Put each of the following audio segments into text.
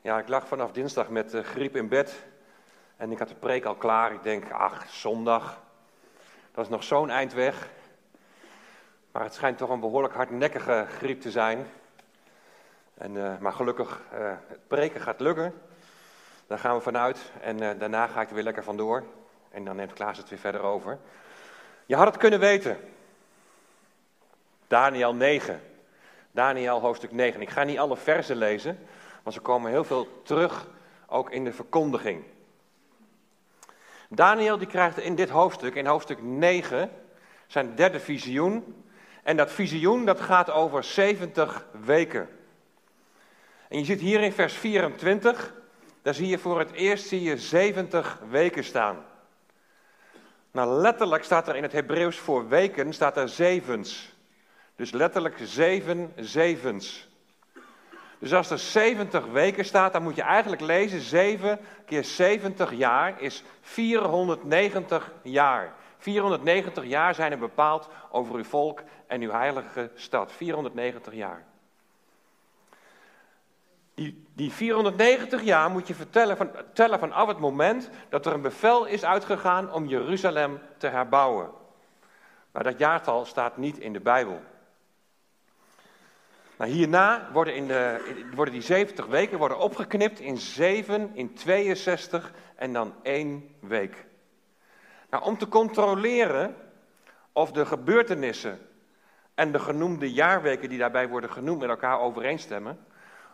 Ja, ik lag vanaf dinsdag met uh, griep in bed. En ik had de preek al klaar. Ik denk, ach, zondag. Dat is nog zo'n eind weg. Maar het schijnt toch een behoorlijk hardnekkige griep te zijn. En, uh, maar gelukkig, uh, het preken gaat lukken. Daar gaan we vanuit. En daarna ga ik er weer lekker vandoor. En dan neemt Klaas het weer verder over. Je had het kunnen weten. Daniel 9. Daniel hoofdstuk 9. Ik ga niet alle versen lezen, want ze komen heel veel terug, ook in de verkondiging. Daniel die krijgt in dit hoofdstuk, in hoofdstuk 9, zijn derde visioen. En dat visioen dat gaat over 70 weken. En je ziet hier in vers 24, daar zie je voor het eerst zie je 70 weken staan. Nou, letterlijk staat er in het Hebreeuws voor weken, staat er zevens. Dus letterlijk zeven zevens. Dus als er 70 weken staat, dan moet je eigenlijk lezen 7 keer 70 jaar is 490 jaar. 490 jaar zijn er bepaald over uw volk en uw heilige stad. 490 jaar. Die, die 490 jaar moet je vertellen van, tellen vanaf het moment dat er een bevel is uitgegaan om Jeruzalem te herbouwen. Maar dat jaartal staat niet in de Bijbel. Nou, hierna worden, in de, worden die 70 weken worden opgeknipt in 7, in 62 en dan één week. Nou, om te controleren of de gebeurtenissen en de genoemde jaarweken die daarbij worden genoemd met elkaar overeenstemmen,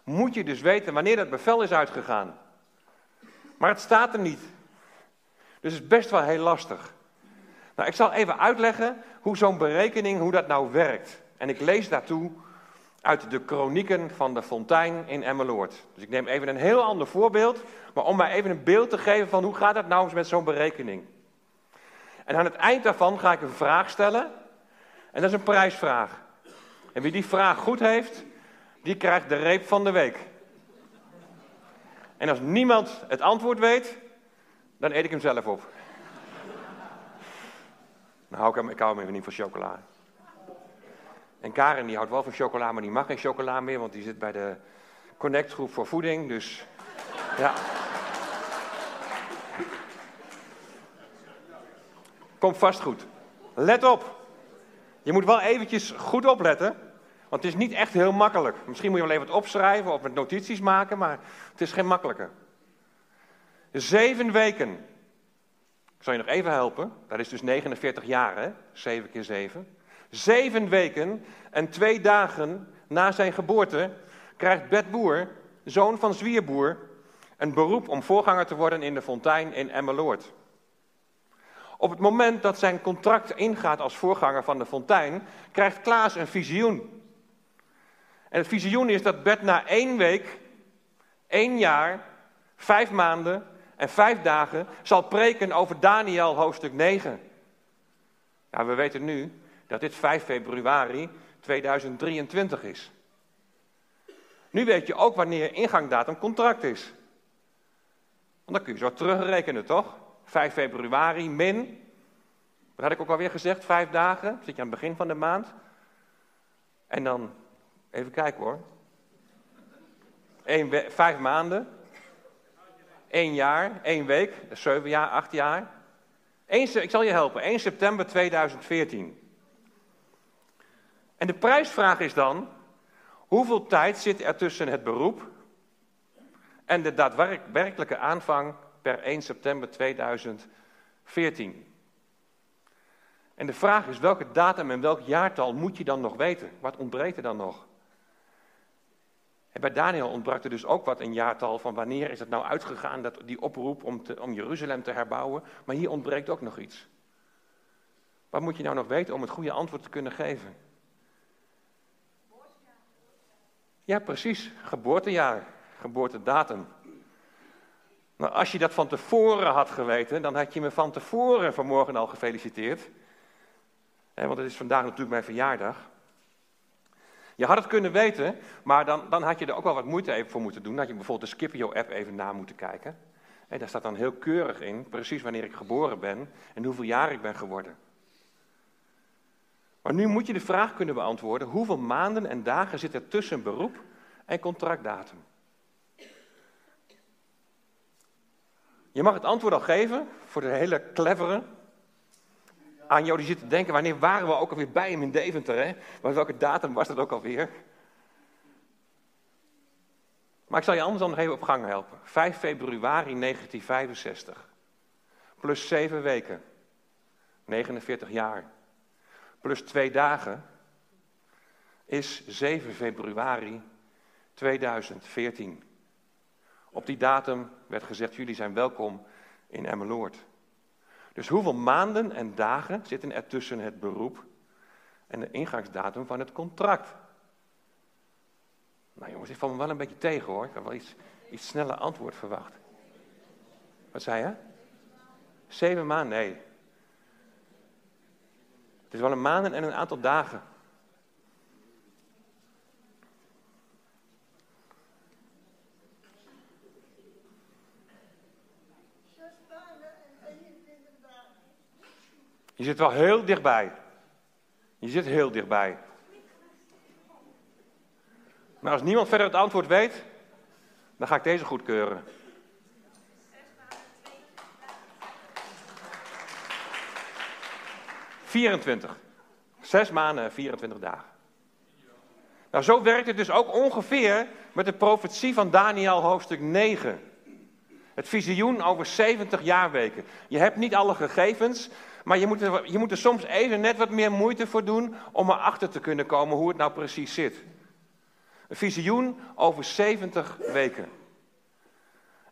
moet je dus weten wanneer dat bevel is uitgegaan. Maar het staat er niet. Dus het is best wel heel lastig. Nou, ik zal even uitleggen hoe zo'n berekening, hoe dat nou werkt. En ik lees daartoe uit de kronieken van de fontein in Emmeloord. Dus ik neem even een heel ander voorbeeld, maar om mij even een beeld te geven van hoe gaat dat nou eens met zo'n berekening. En aan het eind daarvan ga ik een vraag stellen, en dat is een prijsvraag. En wie die vraag goed heeft, die krijgt de reep van de week. En als niemand het antwoord weet, dan eet ik hem zelf op. Hem, ik hou hem even niet van chocola. En Karen die houdt wel van chocola, maar die mag geen chocola meer, want die zit bij de connectgroep voor voeding. Dus ja. Komt vast goed. Let op. Je moet wel eventjes goed opletten. Want het is niet echt heel makkelijk. Misschien moet je wel even wat opschrijven of met notities maken, maar het is geen makkelijke. Zeven weken. Ik zal je nog even helpen. Dat is dus 49 jaar, hè? 7 keer 7. Zeven weken en twee dagen na zijn geboorte krijgt Bet Boer, zoon van Zwierboer, een beroep om voorganger te worden in de fontein in Emmeloord. Op het moment dat zijn contract ingaat als voorganger van de fontein, krijgt Klaas een visioen. En het visioen is dat Bert na één week, één jaar, vijf maanden en vijf dagen zal preken over Daniel hoofdstuk 9. Ja, we weten nu dat dit 5 februari 2023 is. Nu weet je ook wanneer ingangdatum contract is. Want dan kun je zo terugrekenen, toch? 5 februari min, wat had ik ook alweer gezegd, vijf dagen, zit je aan het begin van de maand. En dan, even kijken hoor, Eén, vijf maanden, één jaar, één week, zeven jaar, acht jaar. 1, ik zal je helpen, 1 september 2014. En de prijsvraag is dan, hoeveel tijd zit er tussen het beroep en de daadwerkelijke aanvang per 1 september 2014? En de vraag is, welke datum en welk jaartal moet je dan nog weten? Wat ontbreekt er dan nog? En bij Daniel ontbrak er dus ook wat een jaartal van wanneer is het nou uitgegaan, dat, die oproep om, te, om Jeruzalem te herbouwen. Maar hier ontbreekt ook nog iets. Wat moet je nou nog weten om het goede antwoord te kunnen geven? Ja, precies. Geboortejaar, geboortedatum. Nou, als je dat van tevoren had geweten, dan had je me van tevoren vanmorgen al gefeliciteerd. want het is vandaag natuurlijk mijn verjaardag. Je had het kunnen weten, maar dan, dan had je er ook wel wat moeite even voor moeten doen. Dan had je bijvoorbeeld de Scipio-app even na moeten kijken. En daar staat dan heel keurig in, precies wanneer ik geboren ben en hoeveel jaar ik ben geworden. Maar nu moet je de vraag kunnen beantwoorden: hoeveel maanden en dagen zit er tussen beroep en contractdatum? Je mag het antwoord al geven voor de hele clevere. Aan jou die zit te denken, wanneer waren we ook alweer bij hem in Deventer? Hè? Maar welke datum was dat ook alweer? Maar ik zal je anders dan nog even op gang helpen. 5 februari 1965. Plus 7 weken. 49 jaar. Plus 2 dagen. Is 7 februari 2014. Op die datum werd gezegd, jullie zijn welkom in Emmeloord. Dus hoeveel maanden en dagen zitten er tussen het beroep en de ingangsdatum van het contract? Nou jongens, ik val me wel een beetje tegen hoor. Ik had wel iets, iets sneller antwoord verwacht. Wat zei je? Zeven maanden? Nee. Het is wel een maanden en een aantal dagen. Je zit wel heel dichtbij. Je zit heel dichtbij. Maar als niemand verder het antwoord weet, dan ga ik deze goedkeuren. ...24. Zes maanden, 24 dagen. Nou, zo werkt het dus ook ongeveer met de profetie van Daniel hoofdstuk 9. Het visioen over 70 jaarweken. Je hebt niet alle gegevens, maar je moet, er, je moet er soms even net wat meer moeite voor doen om erachter te kunnen komen hoe het nou precies zit. Een visioen over 70 weken.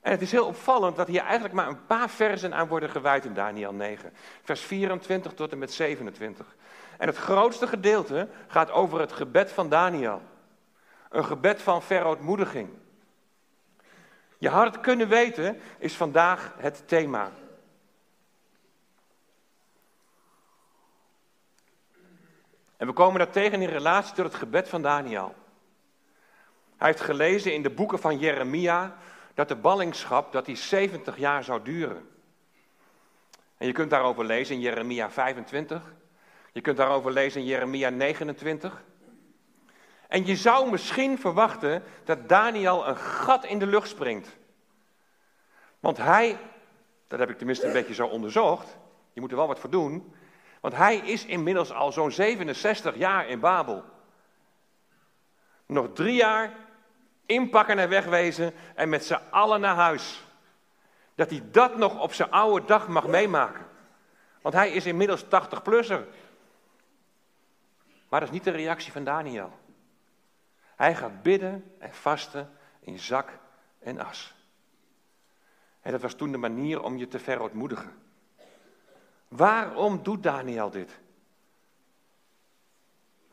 En het is heel opvallend dat hier eigenlijk maar een paar versen aan worden gewijd in Daniel 9. Vers 24 tot en met 27. En het grootste gedeelte gaat over het gebed van Daniel. Een gebed van verootmoediging. Je had het kunnen weten is vandaag het thema. En we komen dat tegen in relatie tot het gebed van Daniel. Hij heeft gelezen in de boeken van Jeremia dat de ballingschap dat die 70 jaar zou duren. En je kunt daarover lezen in Jeremia 25. Je kunt daarover lezen in Jeremia 29. En je zou misschien verwachten dat Daniel een gat in de lucht springt. Want hij, dat heb ik tenminste een beetje zo onderzocht, je moet er wel wat voor doen, want hij is inmiddels al zo'n 67 jaar in Babel. Nog drie jaar inpakken en wegwezen en met z'n allen naar huis. Dat hij dat nog op zijn oude dag mag meemaken. Want hij is inmiddels 80-plusser. Maar dat is niet de reactie van Daniel. Hij gaat bidden en vasten in zak en as. En dat was toen de manier om je te verootmoedigen. Waarom doet Daniel dit?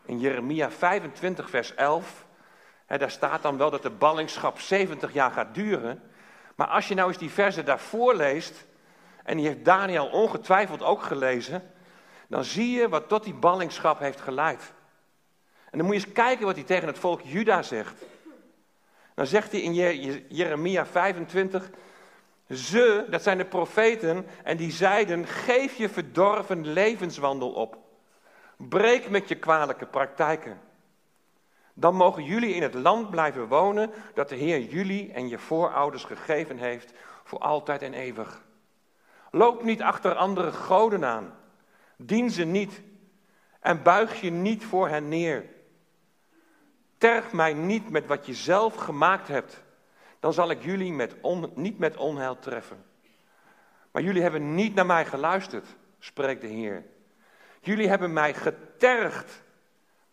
In Jeremia 25, vers 11, daar staat dan wel dat de ballingschap 70 jaar gaat duren. Maar als je nou eens die versen daarvoor leest, en die heeft Daniel ongetwijfeld ook gelezen, dan zie je wat tot die ballingschap heeft geleid. En dan moet je eens kijken wat hij tegen het volk Juda zegt. Dan zegt hij in Jeremia 25, ze, dat zijn de profeten, en die zeiden: geef je verdorven levenswandel op. Breek met je kwalijke praktijken. Dan mogen jullie in het land blijven wonen dat de Heer jullie en je voorouders gegeven heeft voor altijd en eeuwig. Loop niet achter andere goden aan. Dien ze niet en buig je niet voor hen neer. Terg mij niet met wat je zelf gemaakt hebt dan zal ik jullie met niet met onheil treffen. Maar jullie hebben niet naar mij geluisterd, spreekt de Heer. Jullie hebben mij getergd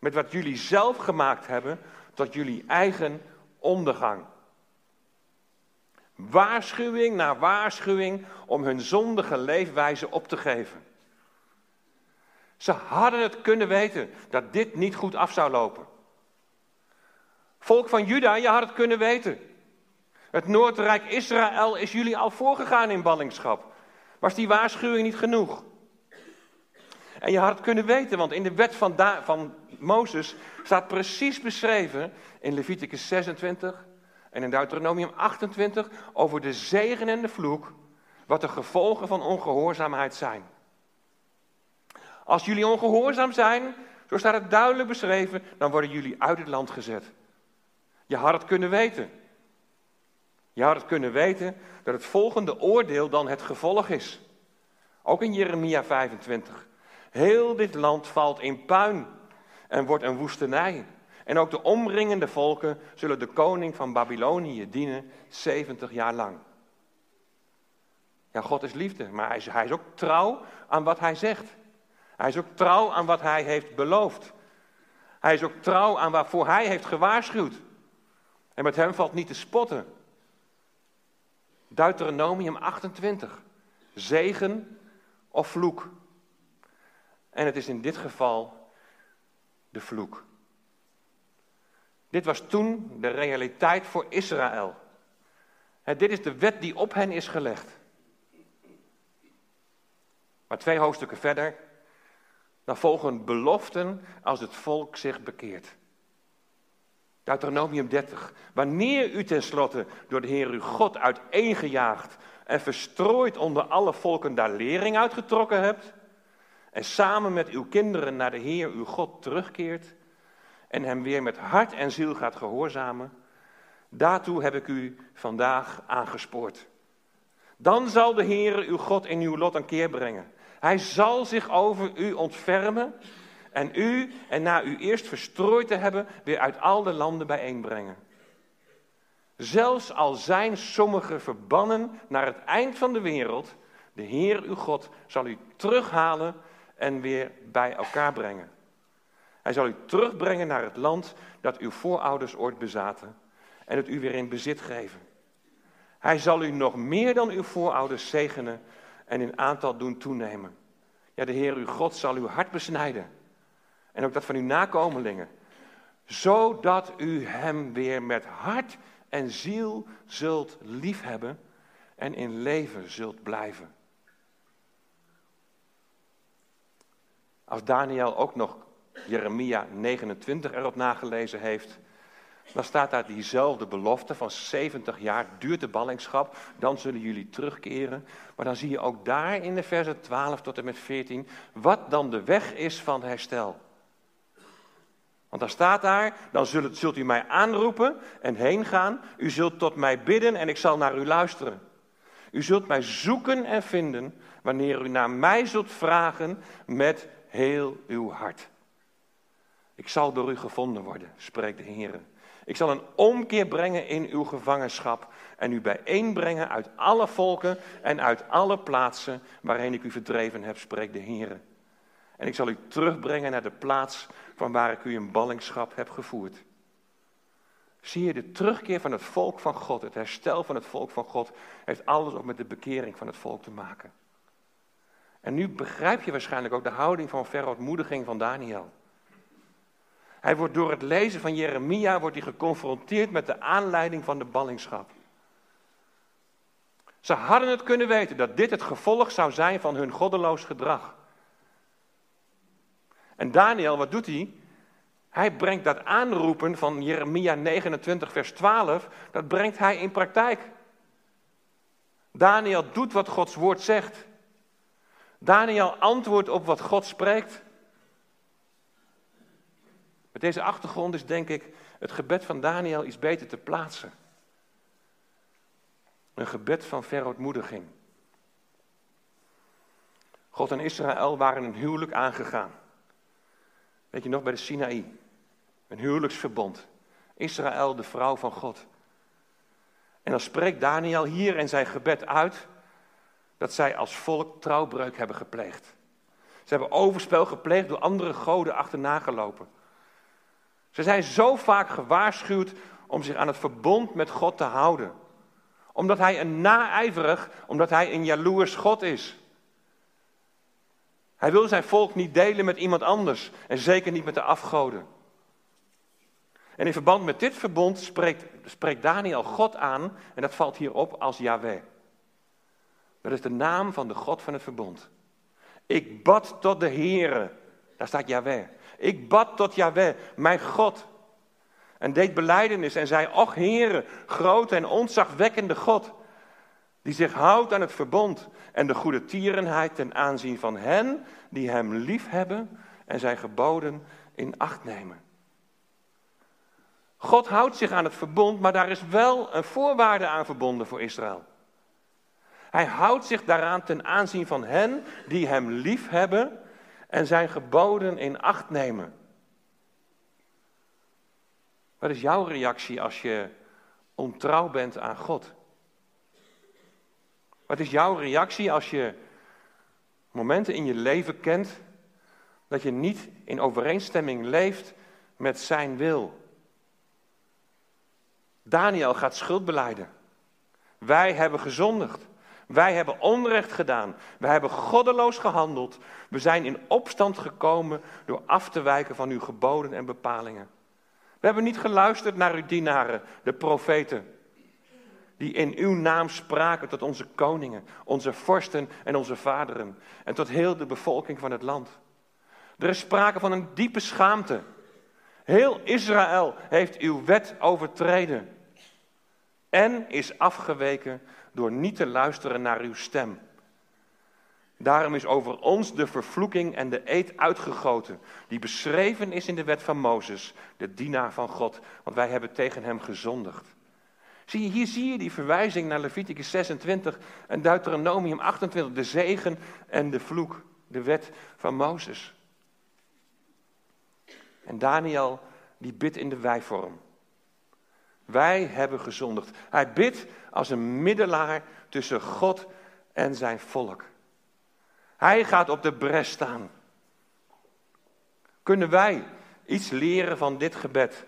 met wat jullie zelf gemaakt hebben tot jullie eigen ondergang. Waarschuwing na waarschuwing om hun zondige leefwijze op te geven. Ze hadden het kunnen weten dat dit niet goed af zou lopen. Volk van Juda, je had het kunnen weten. Het Noordrijk Israël is jullie al voorgegaan in ballingschap. Was die waarschuwing niet genoeg? En je had het kunnen weten, want in de wet van, van Mozes staat precies beschreven in Leviticus 26 en in Deuteronomium 28 over de zegen en de vloek, wat de gevolgen van ongehoorzaamheid zijn. Als jullie ongehoorzaam zijn, zo staat het duidelijk beschreven, dan worden jullie uit het land gezet. Je had het kunnen weten. Je had het kunnen weten dat het volgende oordeel dan het gevolg is. Ook in Jeremia 25. Heel dit land valt in puin en wordt een woestenij. En ook de omringende volken zullen de koning van Babylonië dienen 70 jaar lang. Ja, God is liefde, maar hij is, hij is ook trouw aan wat hij zegt. Hij is ook trouw aan wat hij heeft beloofd. Hij is ook trouw aan waarvoor hij heeft gewaarschuwd. En met hem valt niet te spotten. Deuteronomium 28. Zegen of vloek. En het is in dit geval de vloek. Dit was toen de realiteit voor Israël. dit is de wet die op hen is gelegd. Maar twee hoofdstukken verder, dan volgen beloften als het volk zich bekeert. Deuteronomium 30. Wanneer u tenslotte door de Heer uw God uiteengejaagd en verstrooid onder alle volken daar lering uitgetrokken hebt, en samen met uw kinderen naar de Heer uw God terugkeert en hem weer met hart en ziel gaat gehoorzamen, daartoe heb ik u vandaag aangespoord. Dan zal de Heer uw God in uw lot een keer brengen. Hij zal zich over u ontfermen en u, en na u eerst verstrooid te hebben, weer uit al de landen bijeenbrengen. Zelfs al zijn sommigen verbannen naar het eind van de wereld, de Heer uw God zal u terughalen en weer bij elkaar brengen. Hij zal u terugbrengen naar het land dat uw voorouders ooit bezaten en het u weer in bezit geven. Hij zal u nog meer dan uw voorouders zegenen en in aantal doen toenemen. Ja, de Heer uw God zal uw hart besnijden en ook dat van uw nakomelingen, zodat u hem weer met hart en ziel zult liefhebben en in leven zult blijven. Als Daniel ook nog Jeremia 29 erop nagelezen heeft, dan staat daar diezelfde belofte van 70 jaar duurt de ballingschap, dan zullen jullie terugkeren. Maar dan zie je ook daar in de versen 12 tot en met 14 wat dan de weg is van herstel. Want dan staat daar, dan zult, zult u mij aanroepen en heen gaan. U zult tot mij bidden en ik zal naar u luisteren. U zult mij zoeken en vinden wanneer u naar mij zult vragen met heel uw hart. Ik zal door u gevonden worden, spreekt de Heer. Ik zal een omkeer brengen in uw gevangenschap en u bijeenbrengen uit alle volken en uit alle plaatsen waarheen ik u verdreven heb, spreekt de Heer. En ik zal u terugbrengen naar de plaats van waar ik u in ballingschap heb gevoerd. Zie je, de terugkeer van het volk van God, het herstel van het volk van God, heeft alles ook met de bekering van het volk te maken. En nu begrijp je waarschijnlijk ook de houding van verootmoediging van Daniel. Hij wordt door het lezen van Jeremia wordt hij geconfronteerd met de aanleiding van de ballingschap. Ze hadden het kunnen weten dat dit het gevolg zou zijn van hun goddeloos gedrag. En Daniel, wat doet hij? Hij brengt dat aanroepen van Jeremia 29, vers 12, dat brengt hij in praktijk. Daniel doet wat Gods woord zegt. Daniel antwoordt op wat God spreekt. Met deze achtergrond is denk ik het gebed van Daniel iets beter te plaatsen. Een gebed van verootmoediging. God en Israël waren een huwelijk aangegaan. Weet je nog, bij de Sinaï. Een huwelijksverbond. Israël, de vrouw van God. En dan spreekt Daniel hier in zijn gebed uit dat zij als volk trouwbreuk hebben gepleegd. Ze hebben overspel gepleegd door andere goden achterna gelopen. Ze zijn zo vaak gewaarschuwd om zich aan het verbond met God te houden. Omdat hij een naijverig, omdat hij een jaloers God is. Hij wil zijn volk niet delen met iemand anders en zeker niet met de afgoden. En in verband met dit verbond spreekt, spreekt Daniel God aan en dat valt hier op als Yahweh. Dat is de naam van de God van het verbond. Ik bad tot de Heere, daar staat Yahweh. Ik bad tot Yahweh, mijn God. En deed beleidenis en zei, och Heere, grote en ontzagwekkende God die zich houdt aan het verbond en de goede tierenheid ten aanzien van hen die hem lief hebben en zijn geboden in acht nemen. God houdt zich aan het verbond, maar daar is wel een voorwaarde aan verbonden voor Israël. Hij houdt zich daaraan ten aanzien van hen die hem lief hebben en zijn geboden in acht nemen. Wat is jouw reactie als je ontrouw bent aan God? Wat is jouw reactie als je momenten in je leven kent dat je niet in overeenstemming leeft met zijn wil? Daniel gaat schuld beleiden. Wij hebben gezondigd. Wij hebben onrecht gedaan. Wij hebben goddeloos gehandeld. We zijn in opstand gekomen door af te wijken van uw geboden en bepalingen. We hebben niet geluisterd naar uw dienaren, de profeten, die in uw naam spraken tot onze koningen, onze vorsten en onze vaderen en tot heel de bevolking van het land. Er is sprake van een diepe schaamte. Heel Israël heeft uw wet overtreden en is afgeweken door niet te luisteren naar uw stem. Daarom is over ons de vervloeking en de eed uitgegoten, die beschreven is in de wet van Mozes, de dienaar van God, want wij hebben tegen hem gezondigd. Zie je, hier zie je die verwijzing naar Leviticus 26 en Deuteronomium 28, de zegen en de vloek, de wet van Mozes. En Daniel, die bidt in de wijvorm. Wij hebben gezondigd. Hij bidt als een middelaar tussen God en zijn volk. Hij gaat op de bres staan. Kunnen wij iets leren van dit gebed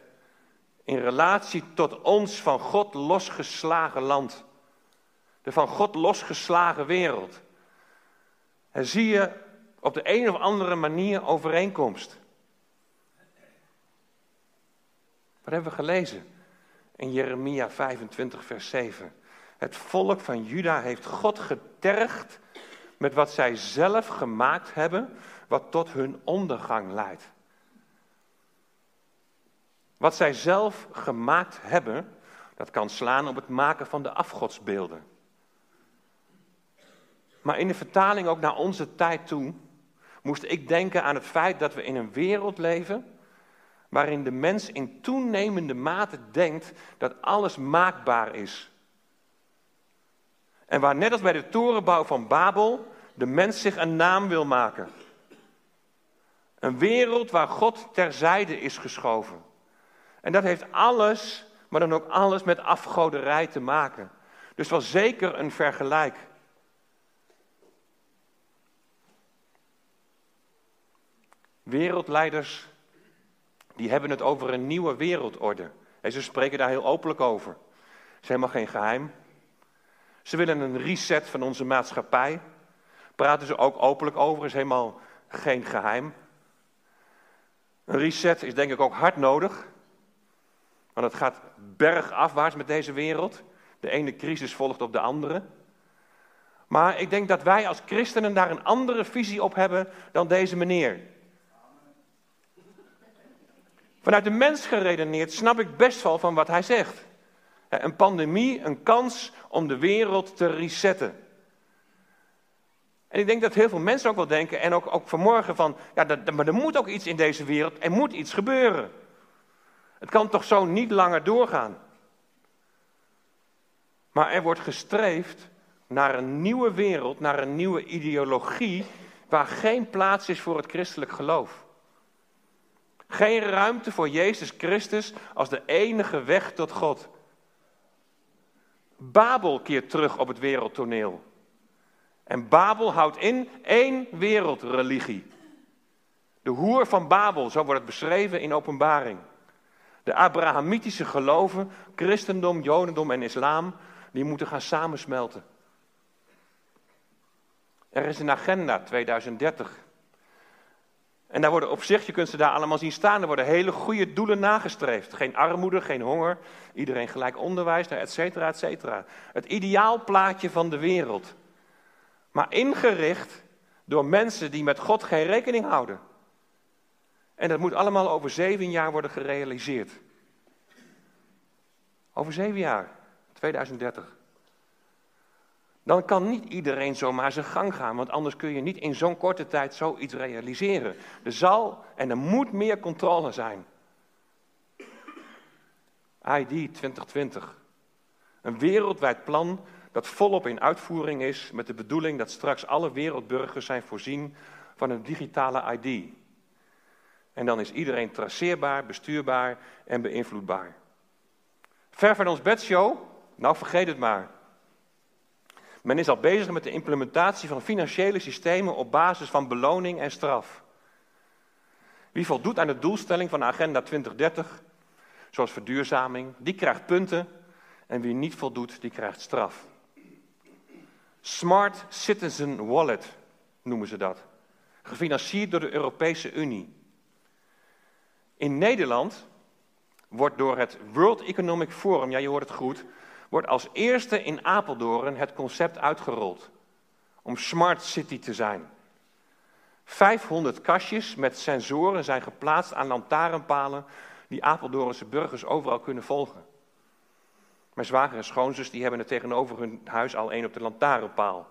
in relatie tot ons van God losgeslagen land? De van God losgeslagen wereld. En zie je op de een of andere manier overeenkomst. Wat hebben we gelezen? In Jeremia 25, vers 7. Het volk van Juda heeft God getergd met wat zij zelf gemaakt hebben, wat tot hun ondergang leidt. Wat zij zelf gemaakt hebben, dat kan slaan op het maken van de afgodsbeelden. Maar in de vertaling ook naar onze tijd toe, moest ik denken aan het feit dat we in een wereld leven waarin de mens in toenemende mate denkt dat alles maakbaar is. En waar net als bij de torenbouw van Babel de mens zich een naam wil maken. Een wereld waar God terzijde is geschoven. En dat heeft alles, maar dan ook alles met afgoderij te maken. Dus wel zeker een vergelijk. Wereldleiders, die hebben het over een nieuwe wereldorde. En ze spreken daar heel openlijk over. Het is helemaal geen geheim. Ze willen een reset van onze maatschappij. Praten ze ook openlijk over, is helemaal geen geheim. Een reset is denk ik ook hard nodig. Want het gaat bergafwaarts met deze wereld. De ene crisis volgt op de andere. Maar ik denk dat wij als christenen daar een andere visie op hebben dan deze meneer. Vanuit de mens geredeneerd snap ik best wel van wat hij zegt. Een pandemie, een kans om de wereld te resetten. En ik denk dat heel veel mensen ook wel denken, en ook, ook vanmorgen van, ja, dat, maar er moet ook iets in deze wereld, er moet iets gebeuren. Het kan toch zo niet langer doorgaan. Maar er wordt gestreefd naar een nieuwe wereld, naar een nieuwe ideologie, waar geen plaats is voor het christelijk geloof. Geen ruimte voor Jezus Christus als de enige weg tot God. Babel keert terug op het wereldtoneel. En Babel houdt in één wereldreligie. De hoer van Babel, zo wordt het beschreven in openbaring. De Abrahamitische geloven, christendom, jodendom en islam, die moeten gaan samensmelten. Er is een agenda 2030. En daar worden op zich, je kunt ze daar allemaal zien staan, er worden hele goede doelen nagestreefd. Geen armoede, geen honger, iedereen gelijk onderwijs, et cetera, et cetera. Het ideaalplaatje van de wereld maar ingericht door mensen die met God geen rekening houden. En dat moet allemaal over zeven jaar worden gerealiseerd. Over zeven jaar, 2030. Dan kan niet iedereen zomaar zijn gang gaan, want anders kun je niet in zo'n korte tijd zoiets realiseren. Er zal en er moet meer controle zijn. ID 2020. Een wereldwijd plan dat volop in uitvoering is met de bedoeling dat straks alle wereldburgers zijn voorzien van een digitale ID. En dan is iedereen traceerbaar, bestuurbaar en beïnvloedbaar. Ver van ons bedshow? Nou, vergeet het maar. Men is al bezig met de implementatie van financiële systemen op basis van beloning en straf. Wie voldoet aan de doelstelling van de Agenda 2030, zoals verduurzaming, die krijgt punten en wie niet voldoet, die krijgt straf. Smart Citizen Wallet noemen ze dat. Gefinancierd door de Europese Unie. In Nederland wordt door het World Economic Forum, ja je hoort het goed, wordt als eerste in Apeldoorn het concept uitgerold om smart city te zijn. 500 kastjes met sensoren zijn geplaatst aan lantaarnpalen die Apeldoornse burgers overal kunnen volgen. Mijn zwager en schoonzus die hebben er tegenover hun huis al één op de lantaarnpaal.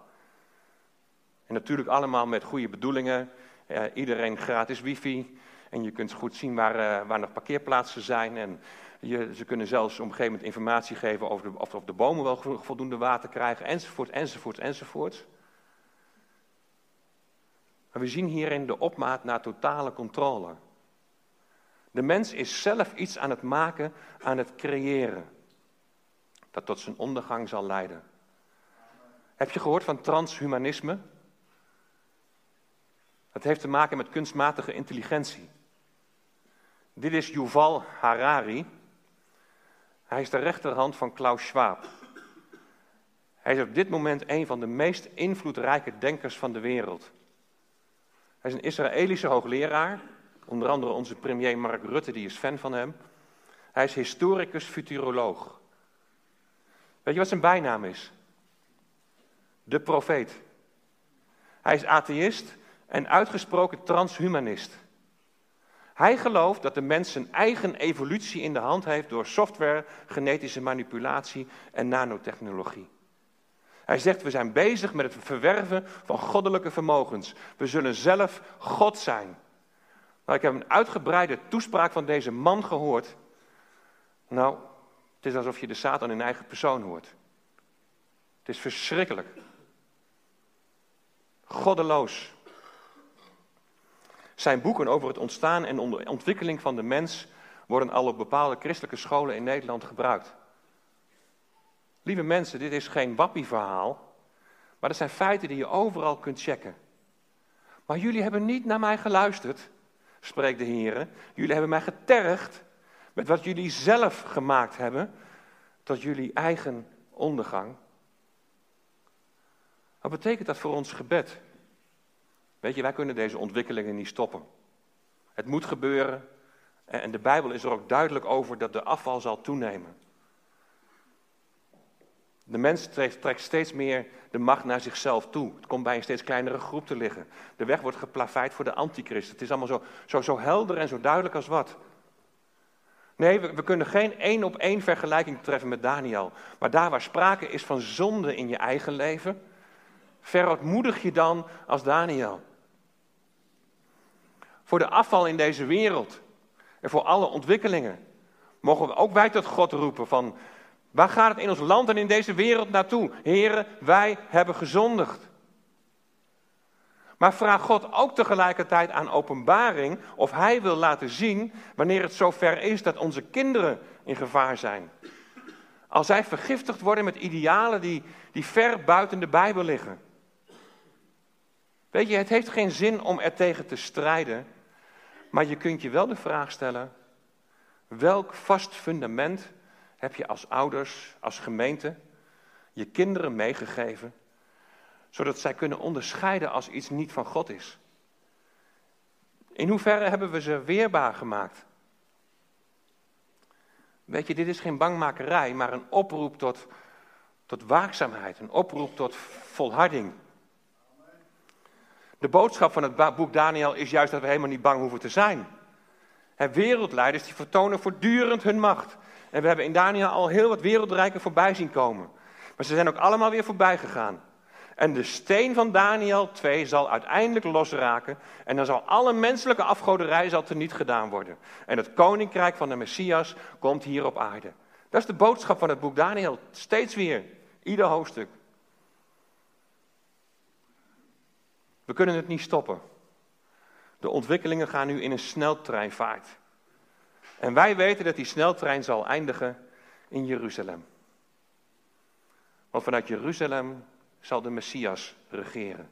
En natuurlijk allemaal met goede bedoelingen. Eh, iedereen gratis wifi. En je kunt goed zien waar, uh, waar nog parkeerplaatsen zijn. En je, ze kunnen zelfs op een gegeven moment informatie geven over de, of, of de bomen wel voldoende water krijgen. Enzovoort, enzovoort, enzovoort. Maar we zien hierin de opmaat naar totale controle. De mens is zelf iets aan het maken, aan het creëren. Dat tot zijn ondergang zal leiden. Heb je gehoord van transhumanisme? Dat heeft te maken met kunstmatige intelligentie. Dit is Yuval Harari. Hij is de rechterhand van Klaus Schwab. Hij is op dit moment een van de meest invloedrijke denkers van de wereld. Hij is een Israëlische hoogleraar. Onder andere onze premier Mark Rutte, die is fan van hem. Hij is historicus, futuroloog. Weet je wat zijn bijnaam is? De profeet. Hij is atheïst en uitgesproken transhumanist. Hij gelooft dat de mens zijn eigen evolutie in de hand heeft door software, genetische manipulatie en nanotechnologie. Hij zegt, we zijn bezig met het verwerven van goddelijke vermogens. We zullen zelf God zijn. Nou, ik heb een uitgebreide toespraak van deze man gehoord. Nou, het is alsof je de Satan in eigen persoon hoort. Het is verschrikkelijk. Goddeloos. Zijn boeken over het ontstaan en ontwikkeling van de mens worden al op bepaalde christelijke scholen in Nederland gebruikt. Lieve mensen, dit is geen wappieverhaal, maar dat zijn feiten die je overal kunt checken. Maar jullie hebben niet naar mij geluisterd, spreekt de Heer. Jullie hebben mij getergd met wat jullie zelf gemaakt hebben tot jullie eigen ondergang. Wat betekent dat voor ons gebed? Weet je, wij kunnen deze ontwikkelingen niet stoppen. Het moet gebeuren. En de Bijbel is er ook duidelijk over dat de afval zal toenemen. De mens trekt steeds meer de macht naar zichzelf toe. Het komt bij een steeds kleinere groep te liggen. De weg wordt geplaveid voor de antichrist. Het is allemaal zo, zo, zo helder en zo duidelijk als wat. Nee, we, kunnen geen één op één vergelijking treffen met Daniel. Maar daar waar sprake is van zonde in je eigen leven, verootmoedig je dan als Daniel. Voor de afval in deze wereld en voor alle ontwikkelingen mogen we ook wij tot God roepen van waar gaat het in ons land en in deze wereld naartoe? Heren, wij hebben gezondigd. Maar vraag God ook tegelijkertijd aan openbaring of Hij wil laten zien wanneer het zover is dat onze kinderen in gevaar zijn. Als zij vergiftigd worden met idealen die, die ver buiten de Bijbel liggen. Weet je, het heeft geen zin om er tegen te strijden. Maar je kunt je wel de vraag stellen: welk vast fundament heb je als ouders, als gemeente, je kinderen meegegeven, zodat zij kunnen onderscheiden als iets niet van God is? In hoeverre hebben we ze weerbaar gemaakt? Weet je, dit is geen bangmakerij, maar een oproep tot, tot waakzaamheid, een oproep tot volharding. De boodschap van het boek Daniel is juist dat we helemaal niet bang hoeven te zijn. En wereldleiders die vertonen voortdurend hun macht. En we hebben in Daniel al heel wat wereldrijken voorbij zien komen. Maar ze zijn ook allemaal weer voorbij gegaan. En de steen van Daniel 2 zal uiteindelijk losraken. En dan zal alle menselijke afgoderij zal teniet gedaan worden. En het koninkrijk van de Messias komt hier op aarde. Dat is de boodschap van het boek Daniel. Steeds weer, ieder hoofdstuk. We kunnen het niet stoppen. De ontwikkelingen gaan nu in een sneltreinvaart. En wij weten dat die sneltrein zal eindigen in Jeruzalem. Want vanuit Jeruzalem zal de Messias regeren.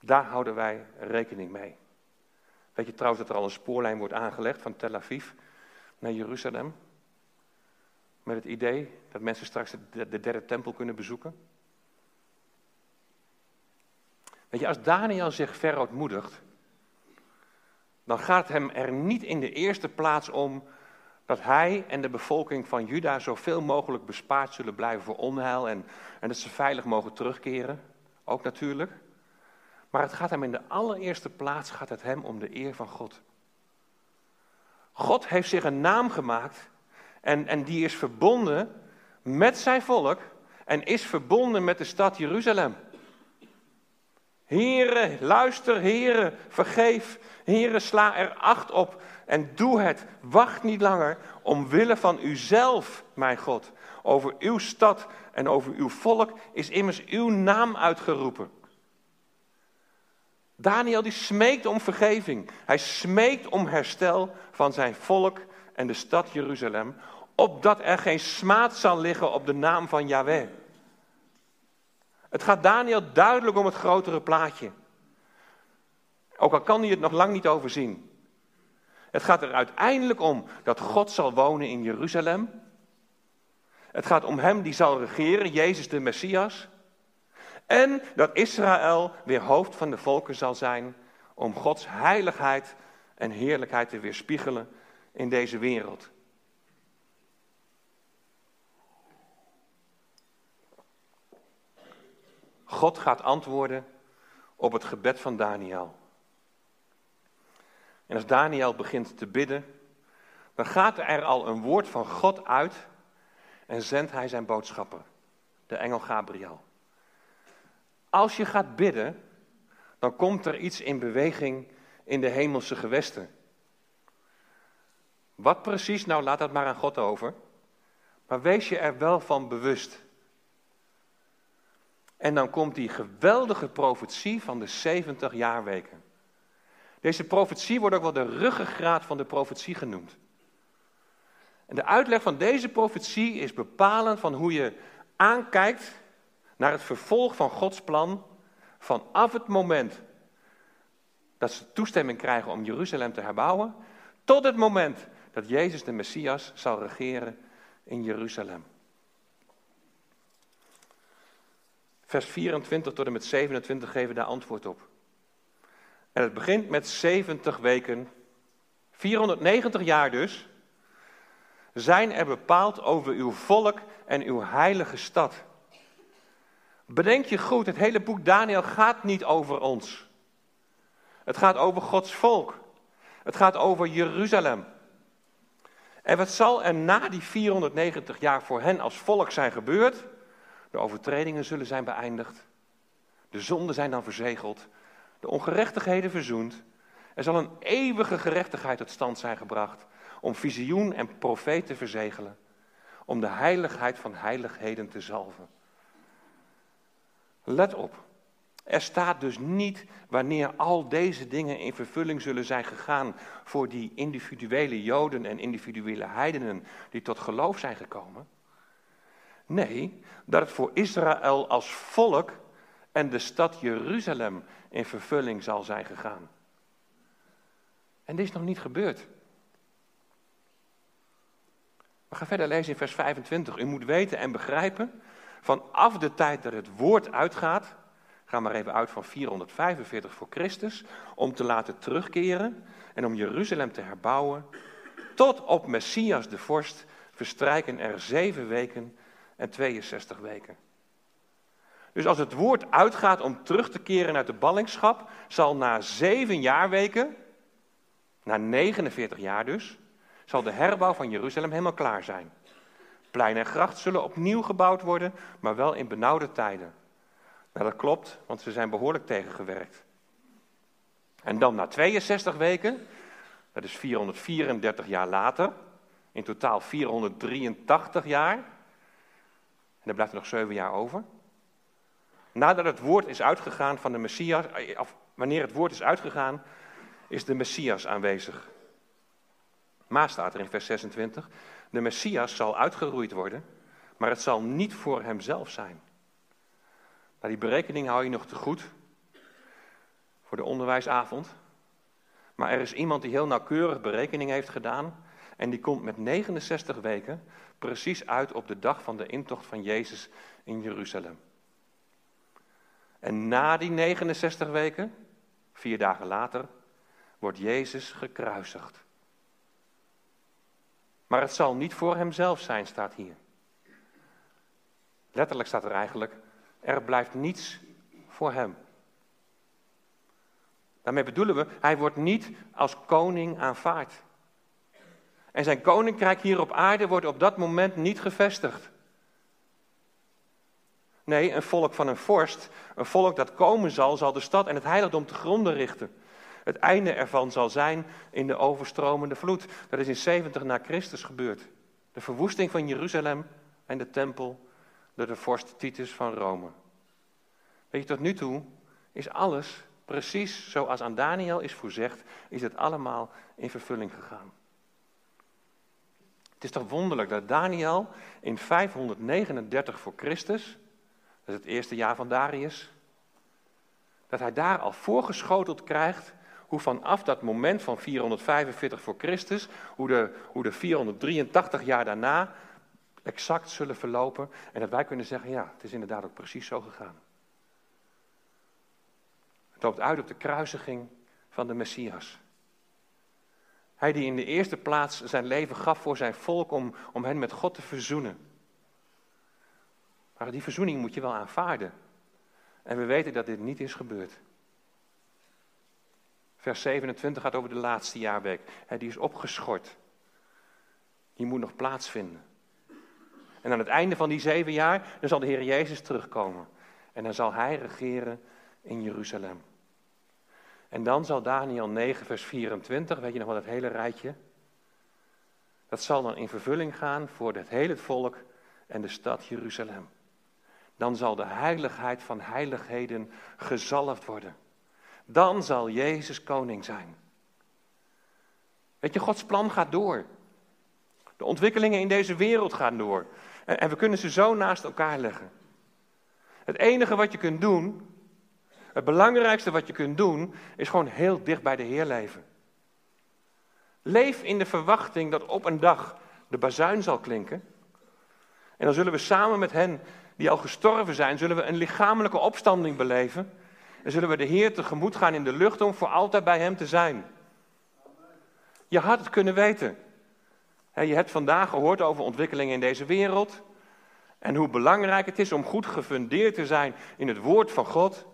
Daar houden wij rekening mee. Weet je trouwens dat er al een spoorlijn wordt aangelegd van Tel Aviv naar Jeruzalem? Met het idee dat mensen straks de derde tempel kunnen bezoeken? Weet je, als Daniel zich verootmoedigt, dan gaat hem er niet in de eerste plaats om dat hij en de bevolking van Juda zoveel mogelijk bespaard zullen blijven voor onheil en, en dat ze veilig mogen terugkeren. Ook natuurlijk. Maar het gaat hem in de allereerste plaats gaat het hem om de eer van God. God heeft zich een naam gemaakt en, en die is verbonden met zijn volk en is verbonden met de stad Jeruzalem. Heren, luister, heren, vergeef. Heren, sla er acht op en doe het. Wacht niet langer omwille van uzelf, mijn God. Over uw stad en over uw volk is immers uw naam uitgeroepen. Daniel die smeekt om vergeving. Hij smeekt om herstel van zijn volk en de stad Jeruzalem, opdat er geen smaad zal liggen op de naam van Yahweh. Het gaat Daniel duidelijk om het grotere plaatje. Ook al kan hij het nog lang niet overzien. Het gaat er uiteindelijk om dat God zal wonen in Jeruzalem. Het gaat om hem die zal regeren, Jezus de Messias. En dat Israël weer hoofd van de volken zal zijn om Gods heiligheid en heerlijkheid te weerspiegelen in deze wereld. God gaat antwoorden op het gebed van Daniel. En als Daniel begint te bidden, dan gaat er al een woord van God uit en zendt hij zijn boodschapper, de engel Gabriel. Als je gaat bidden, dan komt er iets in beweging in de hemelse gewesten. Wat precies, nou laat dat maar aan God over. Maar wees je er wel van bewust. En dan komt die geweldige profetie van de 70 jaarweken. Deze profetie wordt ook wel de ruggengraat van de profetie genoemd. En de uitleg van deze profetie is bepalend van hoe je aankijkt naar het vervolg van Gods plan vanaf het moment dat ze toestemming krijgen om Jeruzalem te herbouwen, tot het moment dat Jezus de Messias zal regeren in Jeruzalem. Vers 24 tot en met 27 geven daar antwoord op. En het begint met 70 weken, 490 jaar dus, zijn er bepaald over uw volk en uw heilige stad. Bedenk je goed, het hele boek Daniel gaat niet over ons. Het gaat over Gods volk. Het gaat over Jeruzalem. En wat zal er na die 490 jaar voor hen als volk zijn gebeurd? De overtredingen zullen zijn beëindigd. De zonden zijn dan verzegeld. De ongerechtigheden verzoend. Er zal een eeuwige gerechtigheid tot stand zijn gebracht. Om visioen en profeet te verzegelen. Om de heiligheid van heiligheden te zalven. Let op. Er staat dus niet wanneer al deze dingen in vervulling zullen zijn gegaan voor die individuele Joden en individuele heidenen die tot geloof zijn gekomen. Nee, dat het voor Israël als volk en de stad Jeruzalem in vervulling zal zijn gegaan. En dit is nog niet gebeurd. We gaan verder lezen in vers 25. U moet weten en begrijpen, vanaf de tijd dat het woord uitgaat, ga maar even uit van 445 voor Christus, om te laten terugkeren en om Jeruzalem te herbouwen, tot op Messias de vorst verstrijken er zeven weken en 62 weken. Dus als het woord uitgaat om terug te keren uit de ballingschap, zal na zeven jaarweken, na 49 jaar dus, zal de herbouw van Jeruzalem helemaal klaar zijn. Plein en gracht zullen opnieuw gebouwd worden, maar wel in benauwde tijden. Nou, dat klopt, want ze zijn behoorlijk tegengewerkt. En dan na 62 weken, dat is 434 jaar later, In totaal 483 jaar. En er blijft er nog zeven jaar over. Nadat het woord is uitgegaan van de Messias, eh, of wanneer het woord is uitgegaan, is de Messias aanwezig. Maar staat er in vers 26, de Messias zal uitgeroeid worden, maar het zal niet voor hemzelf zijn. Nou, die berekening hou je nog te goed voor de onderwijsavond. Maar er is iemand die heel nauwkeurig berekening heeft gedaan. En die komt met 69 weken precies uit op de dag van de intocht van Jezus in Jeruzalem. En na die 69 weken, vier dagen later, wordt Jezus gekruisigd. Maar het zal niet voor hemzelf zijn, staat hier. Letterlijk staat er eigenlijk, er blijft niets voor hem. Daarmee bedoelen we, hij wordt niet als koning aanvaard. En zijn koninkrijk hier op aarde wordt op dat moment niet gevestigd. Nee, een volk van een vorst, een volk dat komen zal, zal de stad en het heiligdom te gronden richten. Het einde ervan zal zijn in de overstromende vloed. Dat is in 70 na Christus gebeurd. De verwoesting van Jeruzalem en de tempel door de vorst Titus van Rome. Weet je, tot nu toe is alles precies zoals aan Daniel is voorzegd, is het allemaal in vervulling gegaan. Het is toch wonderlijk dat Daniel in 539 voor Christus, dat is het eerste jaar van Darius, dat hij daar al voorgeschoteld krijgt hoe vanaf dat moment van 445 voor Christus, hoe de, hoe de 483 jaar daarna exact zullen verlopen en dat wij kunnen zeggen, ja, het is inderdaad ook precies zo gegaan. Het loopt uit op de kruisiging van de Messias. Hij die in de eerste plaats zijn leven gaf voor zijn volk om, om hen met God te verzoenen. Maar die verzoening moet je wel aanvaarden. En we weten dat dit niet is gebeurd. Vers 27 gaat over de laatste jaarweek. die is opgeschort. Die moet nog plaatsvinden. En aan het einde van die zeven jaar, dan zal de Heer Jezus terugkomen. En dan zal Hij regeren in Jeruzalem. En dan zal Daniel 9, vers 24, weet je nog wel dat hele rijtje? Dat zal dan in vervulling gaan voor het hele volk en de stad Jeruzalem. Dan zal de heiligheid van heiligheden gezalfd worden. Dan zal Jezus koning zijn. Weet je, Gods plan gaat door. De ontwikkelingen in deze wereld gaan door. En, en we kunnen ze zo naast elkaar leggen. Het enige wat je kunt doen, het belangrijkste wat je kunt doen, is gewoon heel dicht bij de Heer leven. Leef in de verwachting dat op een dag de bazuin zal klinken. En dan zullen we samen met hen die al gestorven zijn, zullen we een lichamelijke opstanding beleven. En zullen we de Heer tegemoet gaan in de lucht om voor altijd bij Hem te zijn. Je had het kunnen weten. Je hebt vandaag gehoord over ontwikkelingen in deze wereld. En hoe belangrijk het is om goed gefundeerd te zijn in het woord van God.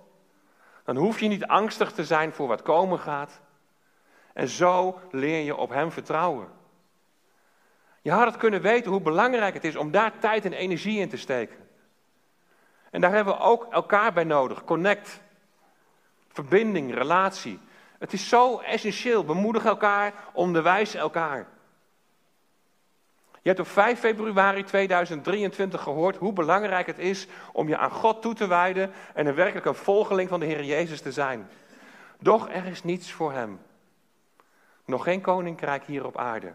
Dan hoef je niet angstig te zijn voor wat komen gaat. En zo leer je op Hem vertrouwen. Je had het kunnen weten hoe belangrijk het is om daar tijd en energie in te steken. En daar hebben we ook elkaar bij nodig. Connect. Verbinding, relatie. Het is zo essentieel. Bemoedig elkaar, onderwijs elkaar. Je hebt op 5 februari 2023 gehoord hoe belangrijk het is om je aan God toe te wijden en een werkelijk een volgeling van de Heer Jezus te zijn. Doch er is niets voor Hem. Nog geen koninkrijk hier op aarde.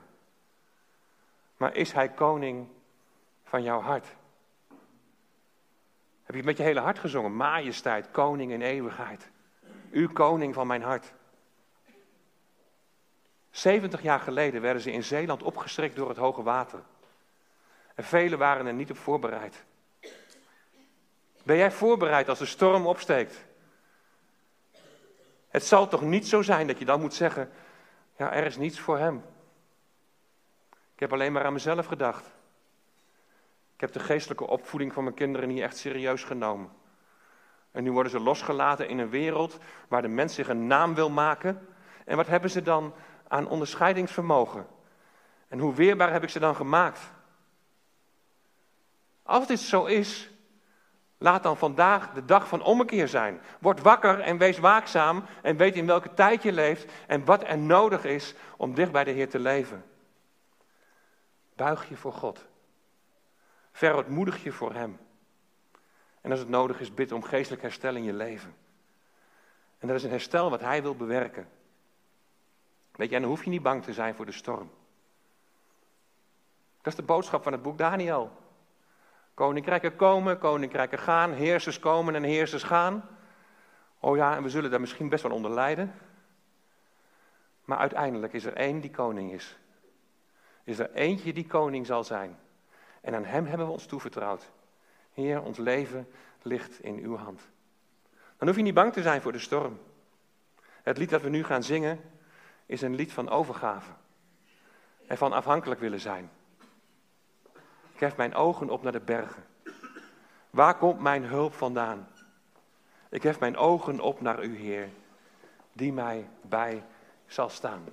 Maar is Hij koning van jouw hart? Heb je met je hele hart gezongen? Majesteit, koning in eeuwigheid. U koning van mijn hart. 70 jaar geleden werden ze in Zeeland opgeschrikt door het hoge water. En velen waren er niet op voorbereid. Ben jij voorbereid als de storm opsteekt? Het zal toch niet zo zijn dat je dan moet zeggen: Ja, er is niets voor hem. Ik heb alleen maar aan mezelf gedacht. Ik heb de geestelijke opvoeding van mijn kinderen niet echt serieus genomen. En nu worden ze losgelaten in een wereld waar de mens zich een naam wil maken. En wat hebben ze dan aan onderscheidingsvermogen? En hoe weerbaar heb ik ze dan gemaakt? Als dit zo is, laat dan vandaag de dag van ommekeer zijn. Word wakker en wees waakzaam en weet in welke tijd je leeft en wat er nodig is om dicht bij de Heer te leven. buig je voor God. Verootmoedig je voor Hem. En als het nodig is, bid om geestelijk herstel in je leven. En dat is een herstel wat Hij wil bewerken. Weet je, en dan hoef je niet bang te zijn voor de storm. Dat is de boodschap van het boek Daniel. Koninkrijken komen, koninkrijken gaan, heersers komen en heersers gaan. Oh ja, en we zullen daar misschien best wel onder lijden. Maar uiteindelijk is er één die koning is. Is er eentje die koning zal zijn. En aan hem hebben we ons toevertrouwd. Heer, ons leven ligt in uw hand. Dan hoef je niet bang te zijn voor de storm. Het lied dat we nu gaan zingen is een lied van overgave. En van afhankelijk willen zijn. Ik hef mijn ogen op naar de bergen. Waar komt mijn hulp vandaan? Ik hef mijn ogen op naar u, Heer, die mij bij zal staan.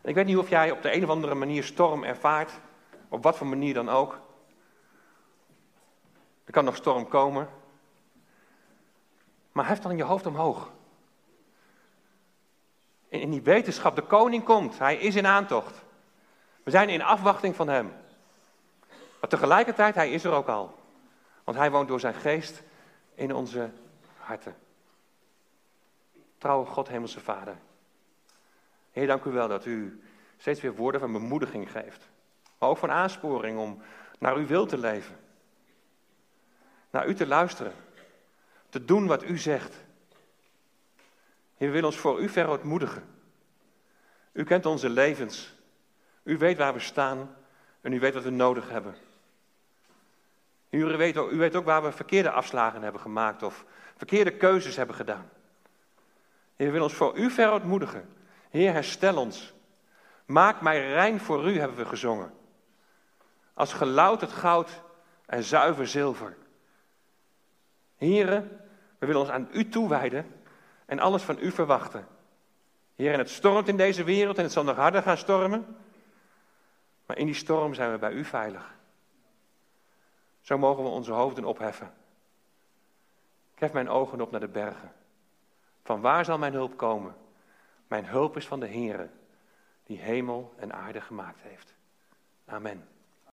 Ik weet niet of jij op de een of andere manier storm ervaart, op wat voor manier dan ook. Er kan nog storm komen. Maar hef dan je hoofd omhoog. In die wetenschap, de koning komt, hij is in aantocht. We zijn in afwachting van hem. Maar tegelijkertijd, hij is er ook al. Want hij woont door zijn geest in onze harten. Trouwe God, Hemelse Vader. Heer, dank u wel dat u steeds weer woorden van bemoediging geeft. Maar ook van aansporing om naar uw wil te leven. Naar u te luisteren. Te doen wat u zegt. Heer, we willen ons voor u verootmoedigen. U kent onze levens. U weet waar we staan en u weet wat we nodig hebben. U weet, ook, u weet ook waar we verkeerde afslagen hebben gemaakt of verkeerde keuzes hebben gedaan. Heer, we willen ons voor u verootmoedigen. Heer, herstel ons. Maak mij rein voor u, hebben we gezongen. Als gelouterd goud en zuiver zilver. Heren, we willen ons aan u toewijden en alles van u verwachten. Heer, en het stormt in deze wereld en het zal nog harder gaan stormen. Maar in die storm zijn we bij u veilig. Zo mogen we onze hoofden opheffen. Ik hef mijn ogen op naar de bergen. Van waar zal mijn hulp komen? Mijn hulp is van de Heere, die hemel en aarde gemaakt heeft. Amen.